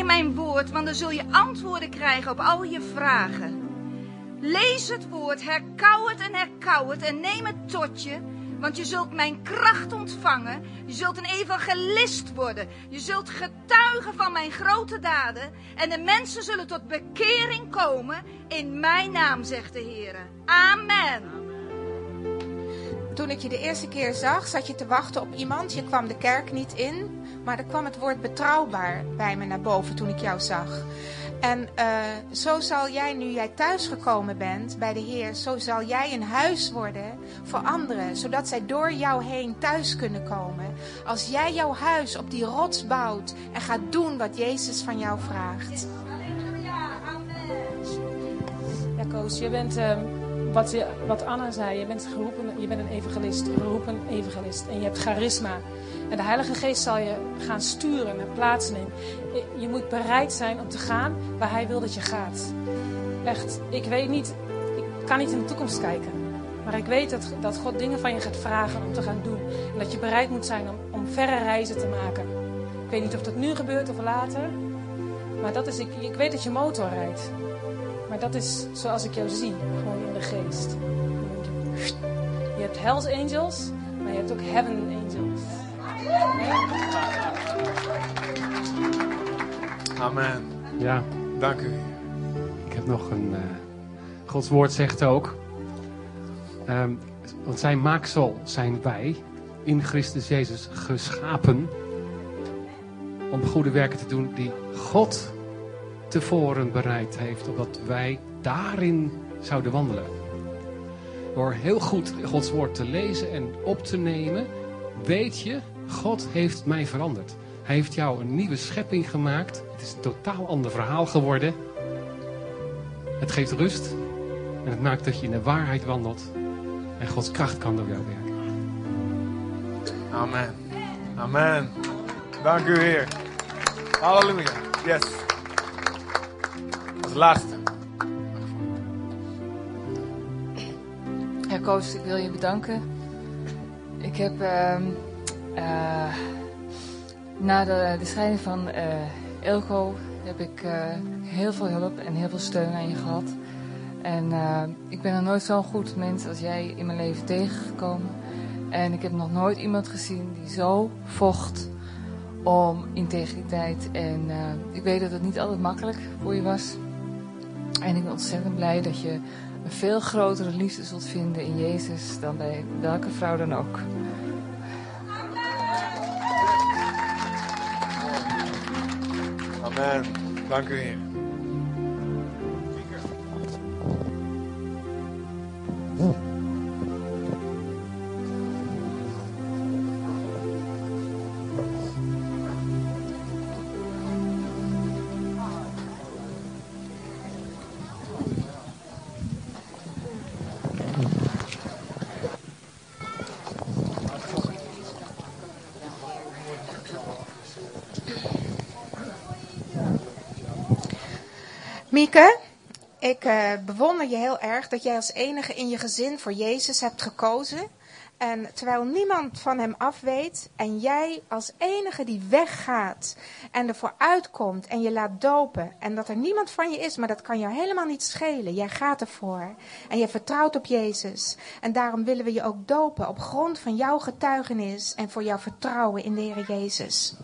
in mijn woord, want dan zul je antwoorden krijgen op al je vragen. Lees het woord, herkauw het en herkauw het en neem het tot je. Want je zult mijn kracht ontvangen. Je zult een evangelist worden. Je zult getuigen van mijn grote daden. En de mensen zullen tot bekering komen in mijn naam, zegt de Heer. Amen. Toen ik je de eerste keer zag, zat je te wachten op iemand. Je kwam de kerk niet in, maar er kwam het woord betrouwbaar bij me naar boven toen ik jou zag. En uh, zo zal jij, nu jij thuisgekomen bent bij de Heer, zo zal jij een huis worden voor anderen, zodat zij door jou heen thuis kunnen komen. Als jij jouw huis op die rots bouwt en gaat doen wat Jezus van jou vraagt. Ja, Koos, je bent, uh, wat, wat Anna zei, je bent geroepen, je bent een evangelist, geroepen evangelist. En je hebt charisma. En de Heilige Geest zal je gaan sturen naar plaatsen in. Je moet bereid zijn om te gaan waar Hij wil dat je gaat. Echt, ik weet niet, ik kan niet in de toekomst kijken. Maar ik weet dat, dat God dingen van je gaat vragen om te gaan doen. En dat je bereid moet zijn om, om verre reizen te maken. Ik weet niet of dat nu gebeurt of later. Maar dat is, ik, ik weet dat je motor rijdt. Maar dat is zoals ik jou zie, gewoon in de geest. Je hebt Hells Angels, maar je hebt ook Heaven Angels. Amen. Ja. Dank u. Ik heb nog een. Uh, Gods woord zegt ook. Um, want zijn maaksel zijn wij in Christus Jezus geschapen. Om goede werken te doen die God tevoren bereid heeft. Opdat wij daarin zouden wandelen. Door heel goed Gods woord te lezen en op te nemen, weet je God heeft mij veranderd. Hij heeft jou een nieuwe schepping gemaakt. Het is een totaal ander verhaal geworden. Het geeft rust. En het maakt dat je in de waarheid wandelt. En Gods kracht kan door jou werken. Amen. Amen. Dank u, Heer. Halleluja. Yes. Als laatste. Ja, Koos, ik wil je bedanken. Ik heb... Uh... Uh, na de, scheiding van uh, heb ik uh, heel veel hulp en heel veel steun aan je gehad. En ik ben er nooit zo'n goed mens als jij in mijn leven tegengekomen. En ik heb nog nooit iemand gezien die zo vocht om integriteit. En ik weet dat het niet altijd makkelijk voor je was. En ik ben ontzettend blij dat je een veel grotere liefde zult vinden in Jezus dan bij welke vrouw dan ook. Amen. Dank u, Heer. Mieke, ik uh, bewonder je heel erg dat jij als enige in je gezin voor Jezus hebt gekozen. En terwijl niemand van hem af weet en jij als enige die weggaat en ervoor uitkomt en je laat dopen en dat er niemand van je is, maar dat kan jou helemaal niet schelen. Jij gaat ervoor en je vertrouwt op Jezus. En daarom willen we je ook dopen op grond van jouw getuigenis en voor jouw vertrouwen in de Heer Jezus.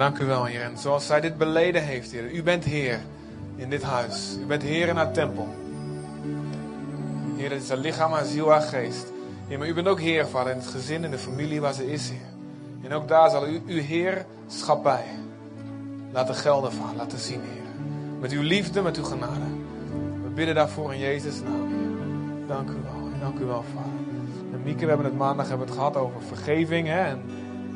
Dank u wel, Heer. En zoals zij dit beleden heeft, Heer. U bent Heer in dit huis. U bent Heer in haar tempel. Heer, dat is haar lichaam, haar ziel, haar geest. Heer, maar u bent ook Heer, Vader, in het gezin, in de familie waar ze is, Heer. En ook daar zal u uw Heerschap bij laten gelden, Vader. Laten zien, Heer. Met uw liefde, met uw genade. We bidden daarvoor in Jezus' naam, Heer. Dank u wel. Dank u wel, Vader. En Mieke, we hebben het maandag hebben het gehad over vergeving. Hè? En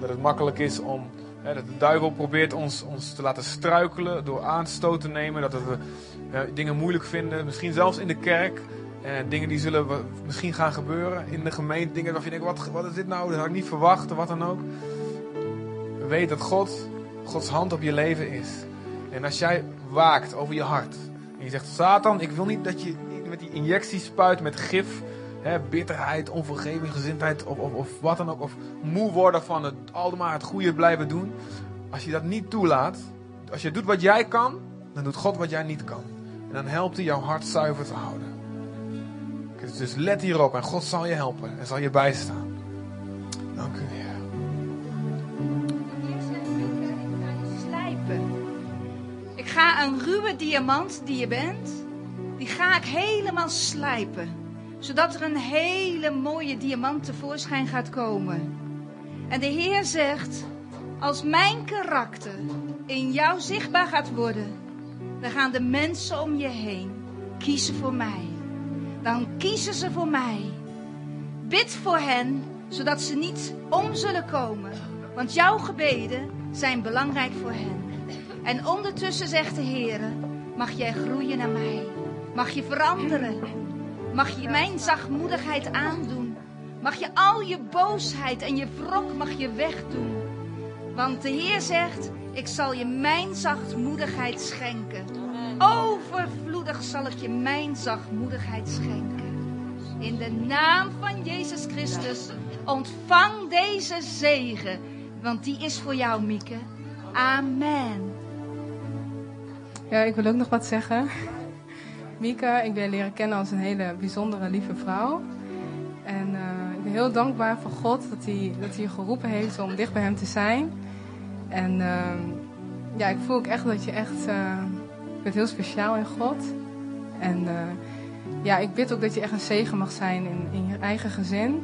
dat het makkelijk is om. Dat de duivel probeert ons, ons te laten struikelen door aanstoot te nemen. Dat we eh, dingen moeilijk vinden. Misschien zelfs in de kerk. En dingen die zullen we misschien gaan gebeuren in de gemeente. Dingen waarvan je denkt, wat, wat is dit nou? Dat had ik niet verwacht, wat dan ook. Weet dat God, Gods hand op je leven is. En als jij waakt over je hart. En je zegt, Satan, ik wil niet dat je met die injectie spuit met gif. Bitterheid, onvergeving, gezindheid of, of, wat dan ook. Of moe worden van het allemaal het goede blijven doen. Als je dat niet toelaat. Als je doet wat jij kan, dan doet God wat jij niet kan. En dan helpt hij jouw hart zuiver te houden. Dus let hierop en God zal je helpen en zal je bijstaan. Dank u. Slijpen. Ik ga een ruwe diamant die je bent, die ga ik helemaal slijpen. Zodat er een hele mooie diamant tevoorschijn gaat komen. En de Heer zegt, als mijn karakter in jou zichtbaar gaat worden, dan gaan de mensen om je heen kiezen voor mij dan kiezen ze voor mij. Bid voor hen, zodat ze niet om zullen komen. Want jouw gebeden zijn belangrijk voor hen. En ondertussen zegt de Heer, mag jij groeien naar mij. Mag je veranderen. Mag je mijn zachtmoedigheid aandoen. Mag je al je boosheid en je wrok mag je wegdoen. Want de Heer zegt, ik zal je mijn zachtmoedigheid schenken. Overvloedig zal ik je mijn zachtmoedigheid schenken. In de naam van Jezus Christus ontvang deze zegen, want die is voor jou, Mieke. Amen. Ja, ik wil ook nog wat zeggen. Mieke, ik ben leren kennen als een hele bijzondere, lieve vrouw. En uh, ik ben heel dankbaar voor God dat hij, dat hij je geroepen heeft om dicht bij hem te zijn. En uh, ja, ik voel ook echt dat je echt... Uh, bent heel speciaal in God. En uh, ja, ik bid ook dat je echt een zegen mag zijn in, in je eigen gezin.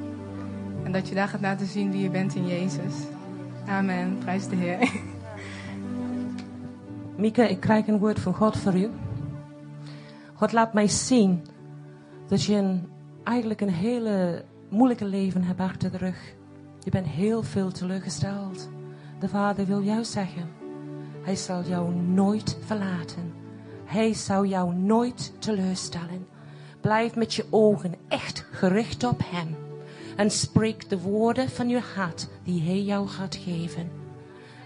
En dat je daar gaat laten zien wie je bent in Jezus. Amen. Prijs de Heer. Mieke, ik krijg een woord van God voor u. God laat mij zien dat je een, eigenlijk een hele moeilijke leven hebt achter de rug. Je bent heel veel teleurgesteld. De Vader wil jou zeggen, Hij zal jou nooit verlaten. Hij zou jou nooit teleurstellen. Blijf met je ogen echt gericht op Hem. En spreek de woorden van je hart die Hij jou gaat geven.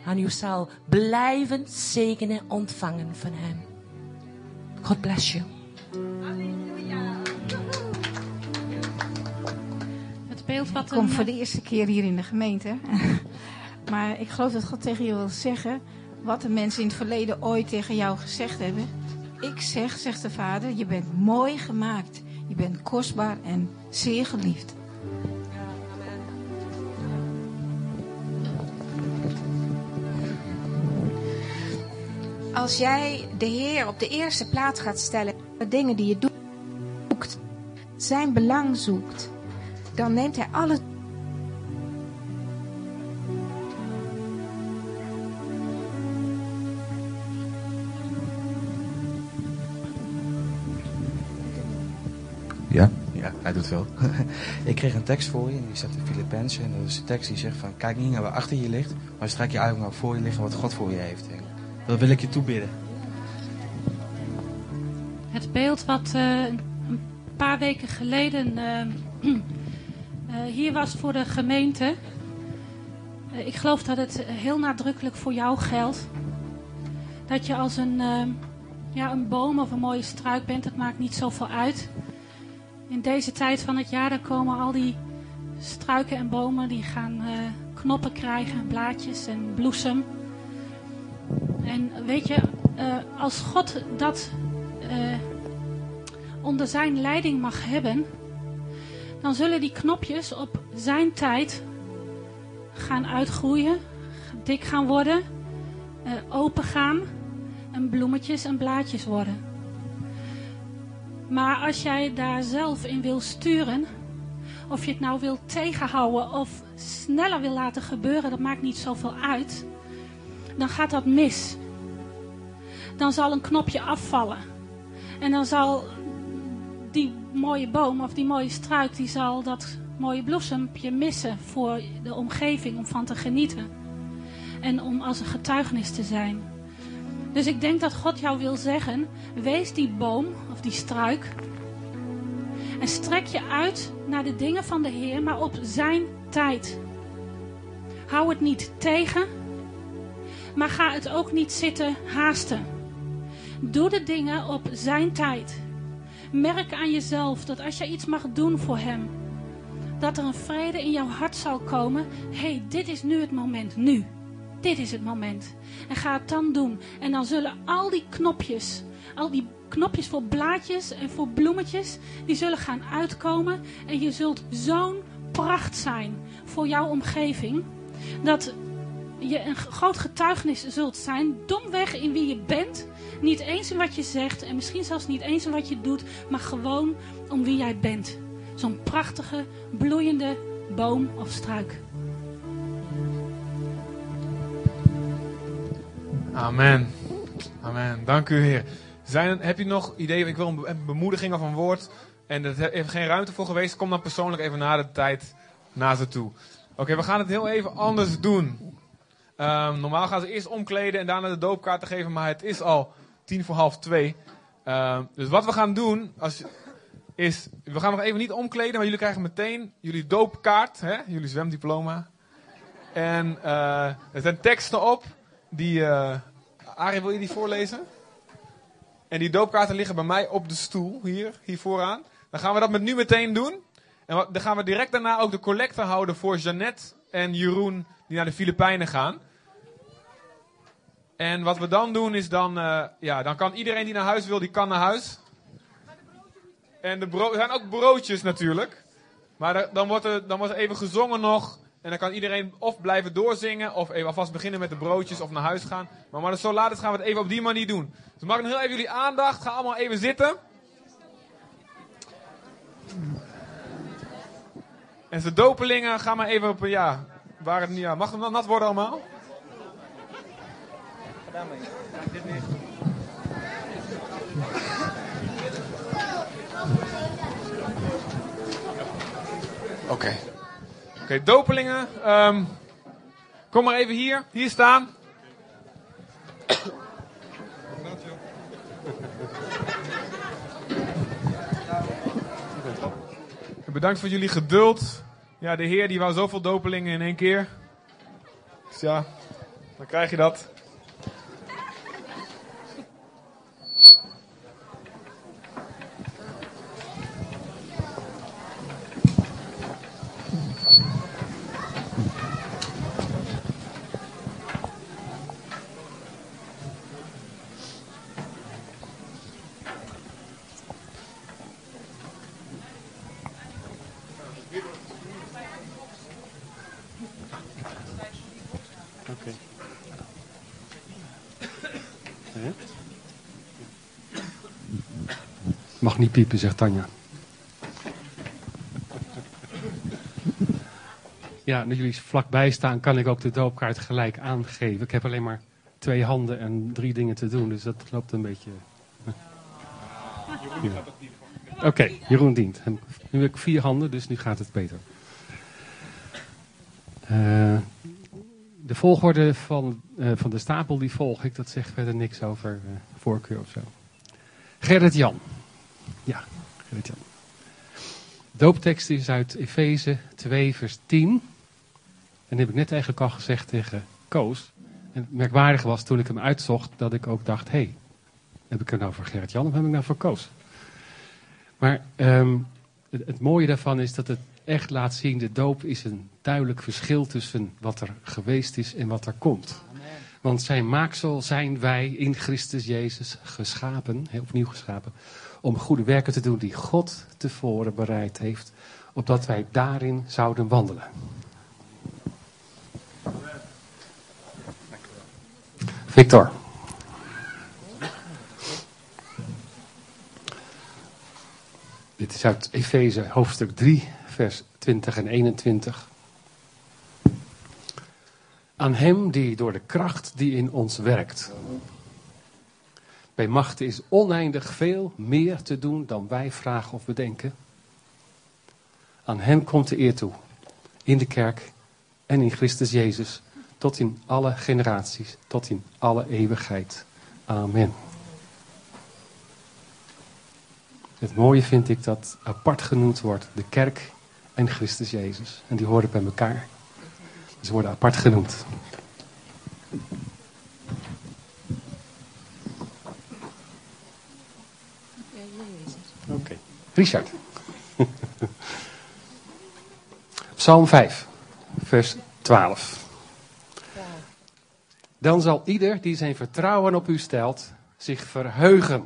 En u zal blijven zegenen ontvangen van Hem. God bless you. Wat ik kom voor de eerste keer hier in de gemeente. maar ik geloof dat God tegen je wil zeggen wat de mensen in het verleden ooit tegen jou gezegd hebben. Ik zeg, zegt de vader, je bent mooi gemaakt. Je bent kostbaar en zeer geliefd. Als jij de Heer op de eerste plaats gaat stellen, de dingen die je doet, zijn belang zoekt, dan neemt hij alles Ja, ja, hij doet wel. ik kreeg een tekst voor je en die staat in Filippenzen. En dat is een tekst die zegt van, kijk niet naar wat achter je ligt, maar strek je uit naar voor je liggen wat God voor je heeft. En dat wil ik je toebidden. Het beeld wat uh, een paar weken geleden uh, hier was voor de gemeente. ik geloof dat het heel nadrukkelijk voor jou geldt. Dat je als een, ja, een boom of een mooie struik bent, dat maakt niet zoveel uit in deze tijd van het jaar, dan komen al die struiken en bomen, die gaan knoppen krijgen, blaadjes en bloesem. En weet je, als God dat onder zijn leiding mag hebben, dan zullen die knopjes op zijn tijd gaan uitgroeien, dik gaan worden. uh, opengaan en bloemetjes en blaadjes worden. Maar als jij daar zelf in wil sturen, of je het nou wil tegenhouden of sneller wil laten gebeuren, dat maakt niet zoveel uit. Dan gaat dat mis. Dan zal een knopje afvallen. En dan zal die mooie boom of die mooie struik, die zal dat mooie bloesempje missen voor de omgeving om van te genieten. En om als een getuigenis te zijn. Dus ik denk dat God jou wil zeggen: wees die boom of die struik. En strek je uit naar de dingen van de Heer, maar op zijn tijd. Hou het niet tegen, maar ga het ook niet zitten haasten. Doe de dingen op zijn tijd. Merk aan jezelf dat als je iets mag doen voor hem, dat er een vrede in jouw hart zal komen. Hey, dit is nu het moment, nu. Dit is het moment. En ga het dan doen. En dan zullen al die knopjes, al die knopjes voor blaadjes en voor bloemetjes, die zullen gaan uitkomen. En je zult zo'n pracht zijn voor jouw omgeving. Dat je een groot getuigenis zult zijn. Domweg in wie je bent. Niet eens in wat je zegt. En misschien zelfs niet eens in wat je doet. Maar gewoon om wie jij bent. Zo'n prachtige, bloeiende boom of struik. Amen. Amen. Dank u, Heer. Zijn, heb je nog ideeën? Ik wil een bemoediging of een woord. En er heeft geen ruimte voor geweest. Kom dan persoonlijk even na de tijd naar ze toe. Oké, we gaan het heel even anders doen. Um, normaal gaan ze eerst omkleden en daarna de doopkaarten geven. Maar het is al tien voor half twee. Um, dus wat we gaan doen als, is... We gaan nog even niet omkleden. Maar jullie krijgen meteen jullie doopkaart. Hè? Jullie zwemdiploma. En uh, er zijn teksten op. Die... Uh, Arie, wil je die voorlezen? En die doopkaarten liggen bij mij op de stoel, hier, hier vooraan. Dan gaan we dat met nu meteen doen. En dan gaan we direct daarna ook de collecte houden voor Jeannette en Jeroen die naar de Filipijnen gaan. En wat we dan doen is dan, uh, ja, dan kan iedereen die naar huis wil, die kan naar huis. En de er zijn ook broodjes natuurlijk. Maar dan, wordt er, dan wordt er even gezongen nog. En dan kan iedereen of blijven doorzingen, of even alvast beginnen met de broodjes, of naar huis gaan. Maar, maar zo laat is gaan we het even op die manier doen. Dus mag ik nog heel even jullie aandacht. Ga allemaal even zitten. En de dopelingen, ga maar even op, ja, waar het niet, ja, mag het nat worden allemaal? Oké. Okay. Oké, okay, dopelingen. Um, kom maar even hier. Hier staan. Bedankt voor jullie geduld. Ja, de Heer die wou zoveel dopelingen in één keer. Dus ja, dan krijg je dat. Mag niet piepen, zegt Tanja. Ja, nu jullie vlakbij staan, kan ik ook de doopkaart gelijk aangeven. Ik heb alleen maar twee handen en drie dingen te doen, dus dat loopt een beetje. Oké, Jeroen dient. Nu heb ik vier handen, dus nu gaat het beter. De volgorde van, uh, van de stapel die volg ik, dat zegt verder niks over uh, voorkeur of zo. Gerrit Jan. Ja, Gerrit Jan. Dooptekst is uit Efeze 2, vers 10. En heb ik net eigenlijk al gezegd tegen Koos. En het merkwaardige was toen ik hem uitzocht, dat ik ook dacht: hé, hey, heb ik het nou voor Gerrit Jan of heb ik nou voor Koos? Maar het, het mooie daarvan is dat het echt laat zien, de doop is een duidelijk verschil tussen wat er geweest is en wat er komt. Want zijn maaksel zijn wij in Christus Jezus geschapen, opnieuw geschapen, om goede werken te doen die God tevoren bereid heeft, opdat wij daarin zouden wandelen. Victor. Dit is uit Efeze hoofdstuk 3, vers 20 en 21. Aan hem die door de kracht die in ons werkt. Bij machten is oneindig veel meer te doen dan wij vragen of bedenken. Aan hem komt de eer toe. In de kerk en in Christus Jezus. Tot in alle generaties. Tot in alle eeuwigheid. Amen. Het mooie vind ik dat apart genoemd wordt de kerk en Christus Jezus. En die horen bij elkaar. Ze worden apart genoemd. Oké. Richard. Psalm 5, vers 12. Dan zal ieder die zijn vertrouwen op u stelt, zich verheugen.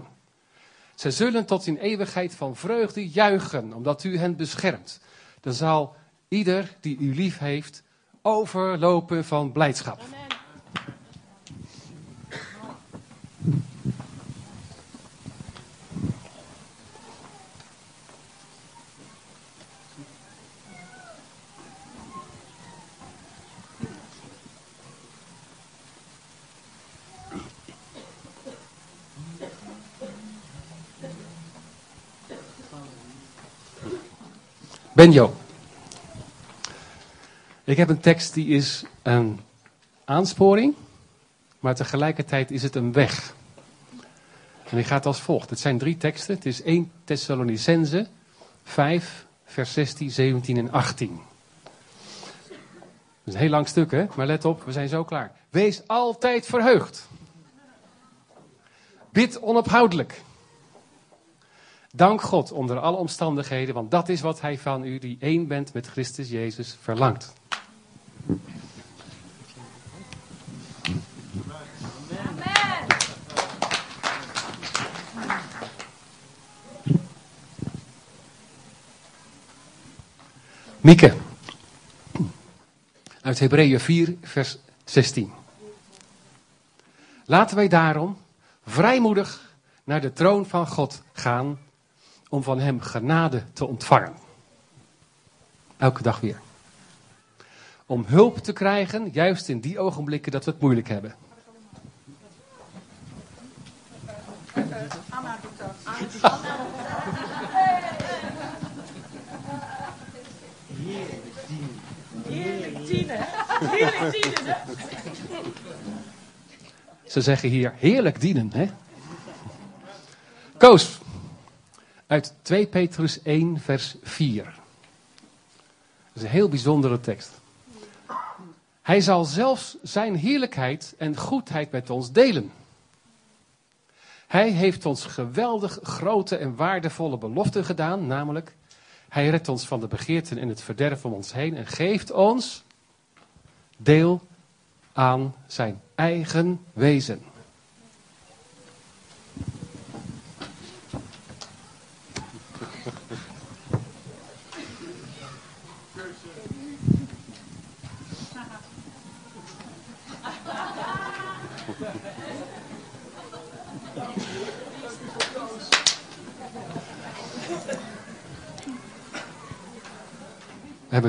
Zij zullen tot in eeuwigheid van vreugde juichen, omdat u hen beschermt. Dan zal ieder die u lief heeft, overlopen van blijdschap. Benjo. Ik heb een tekst die is een aansporing, maar tegelijkertijd is het een weg. En die gaat als volgt. Het zijn drie teksten. Het is 1 Thessalonicense 5, vers 16, 17 en 18. Dat is een heel lang stuk, hè? Maar let op, we zijn zo klaar. Wees altijd verheugd. Bid onophoudelijk. Dank God onder alle omstandigheden, want dat is wat Hij van u, die één bent met Christus Jezus, verlangt. Mieke, uit Hebreeën 4, vers 16. Laten wij daarom vrijmoedig naar de troon van God gaan om van Hem genade te ontvangen. Elke dag weer. Om hulp te krijgen, juist in die ogenblikken dat we het moeilijk hebben. Doet dat. Heerlijk dienen. Heerlijk dienen. Ze zeggen hier heerlijk dienen, hè? Koos, uit 2 Petrus 1, vers 4. Dat is een heel bijzondere tekst. Hij zal zelfs zijn heerlijkheid en goedheid met ons delen. Hij heeft ons geweldig grote en waardevolle beloften gedaan, namelijk hij redt ons van de begeerten en het verderf om ons heen en geeft ons deel aan zijn eigen wezen.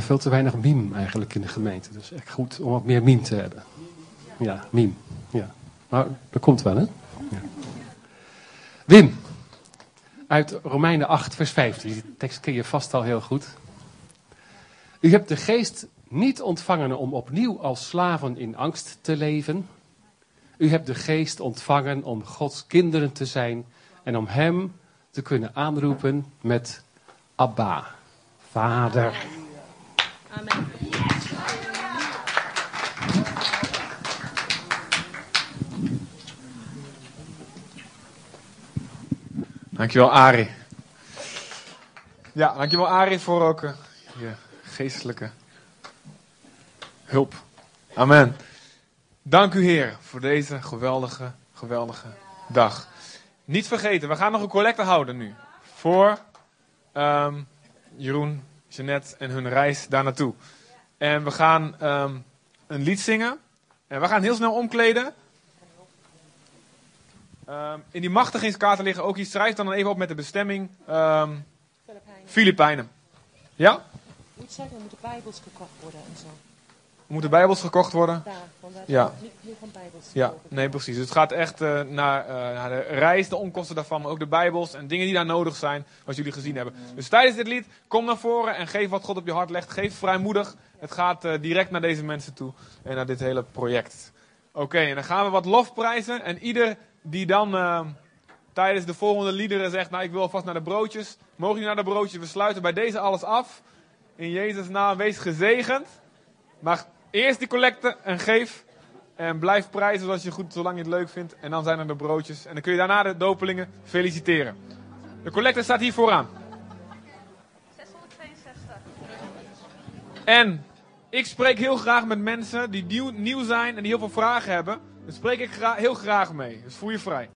Veel te weinig meme eigenlijk in de gemeente. Dus echt goed om wat meer meme te hebben. Ja, meme. Ja. Maar dat komt wel, hè? Wim, uit Romeinen 8, vers 15. Die tekst ken je vast al heel goed. U hebt de geest niet ontvangen om opnieuw als slaven in angst te leven. U hebt de geest ontvangen om Gods kinderen te zijn en om Hem te kunnen aanroepen met Abba, Vader. Amen. Dankjewel, Ari. Ja, dankjewel, Ari, voor ook eh, je geestelijke hulp. Amen. Dank u, Heer, voor deze geweldige, geweldige dag. Niet vergeten, we gaan nog een collecte houden nu. Voor ehm, Jeroen, Jeanette en hun reis daar naartoe. En we gaan ehm, een lied zingen. En we gaan heel snel omkleden. Ehm, in die machtigingskaarten liggen ook iets. Schrijf dan, dan even op met de bestemming. ehm Filipijnen. Ja? Ik moet zeggen, er moeten bijbels gekocht worden en zo. Moeten bijbels gekocht worden? Ja. Ja, nee, precies. Dus het gaat echt eh, naar, eh, naar de reis, de onkosten daarvan, maar ook de Bijbels en dingen die daar nodig zijn, wat jullie gezien hebben. Dus tijdens dit lied, kom naar voren en geef wat God op je hart legt. Geef vrijmoedig. Het gaat eh, direct naar deze mensen toe en naar dit hele project. Oké, en dan gaan we wat lofprijzen. En ieder die dan tijdens de volgende liederen zegt, nou ik wil alvast naar de broodjes, mogen jullie naar de broodjes. We sluiten bij deze alles af. In Jezus' naam, wees gezegend. Maar eerst die collecte en geef. En blijf prijzen zoals je goed, zolang je het leuk vindt. En dan zijn er de broodjes. En dan kun je daarna de dopelingen feliciteren. De collecte staat hier vooraan. 662. En ik spreek heel graag met mensen die nieuw, nieuw zijn en die heel veel vragen hebben. Dan spreek ik heel graag mee. Dus voel je vrij.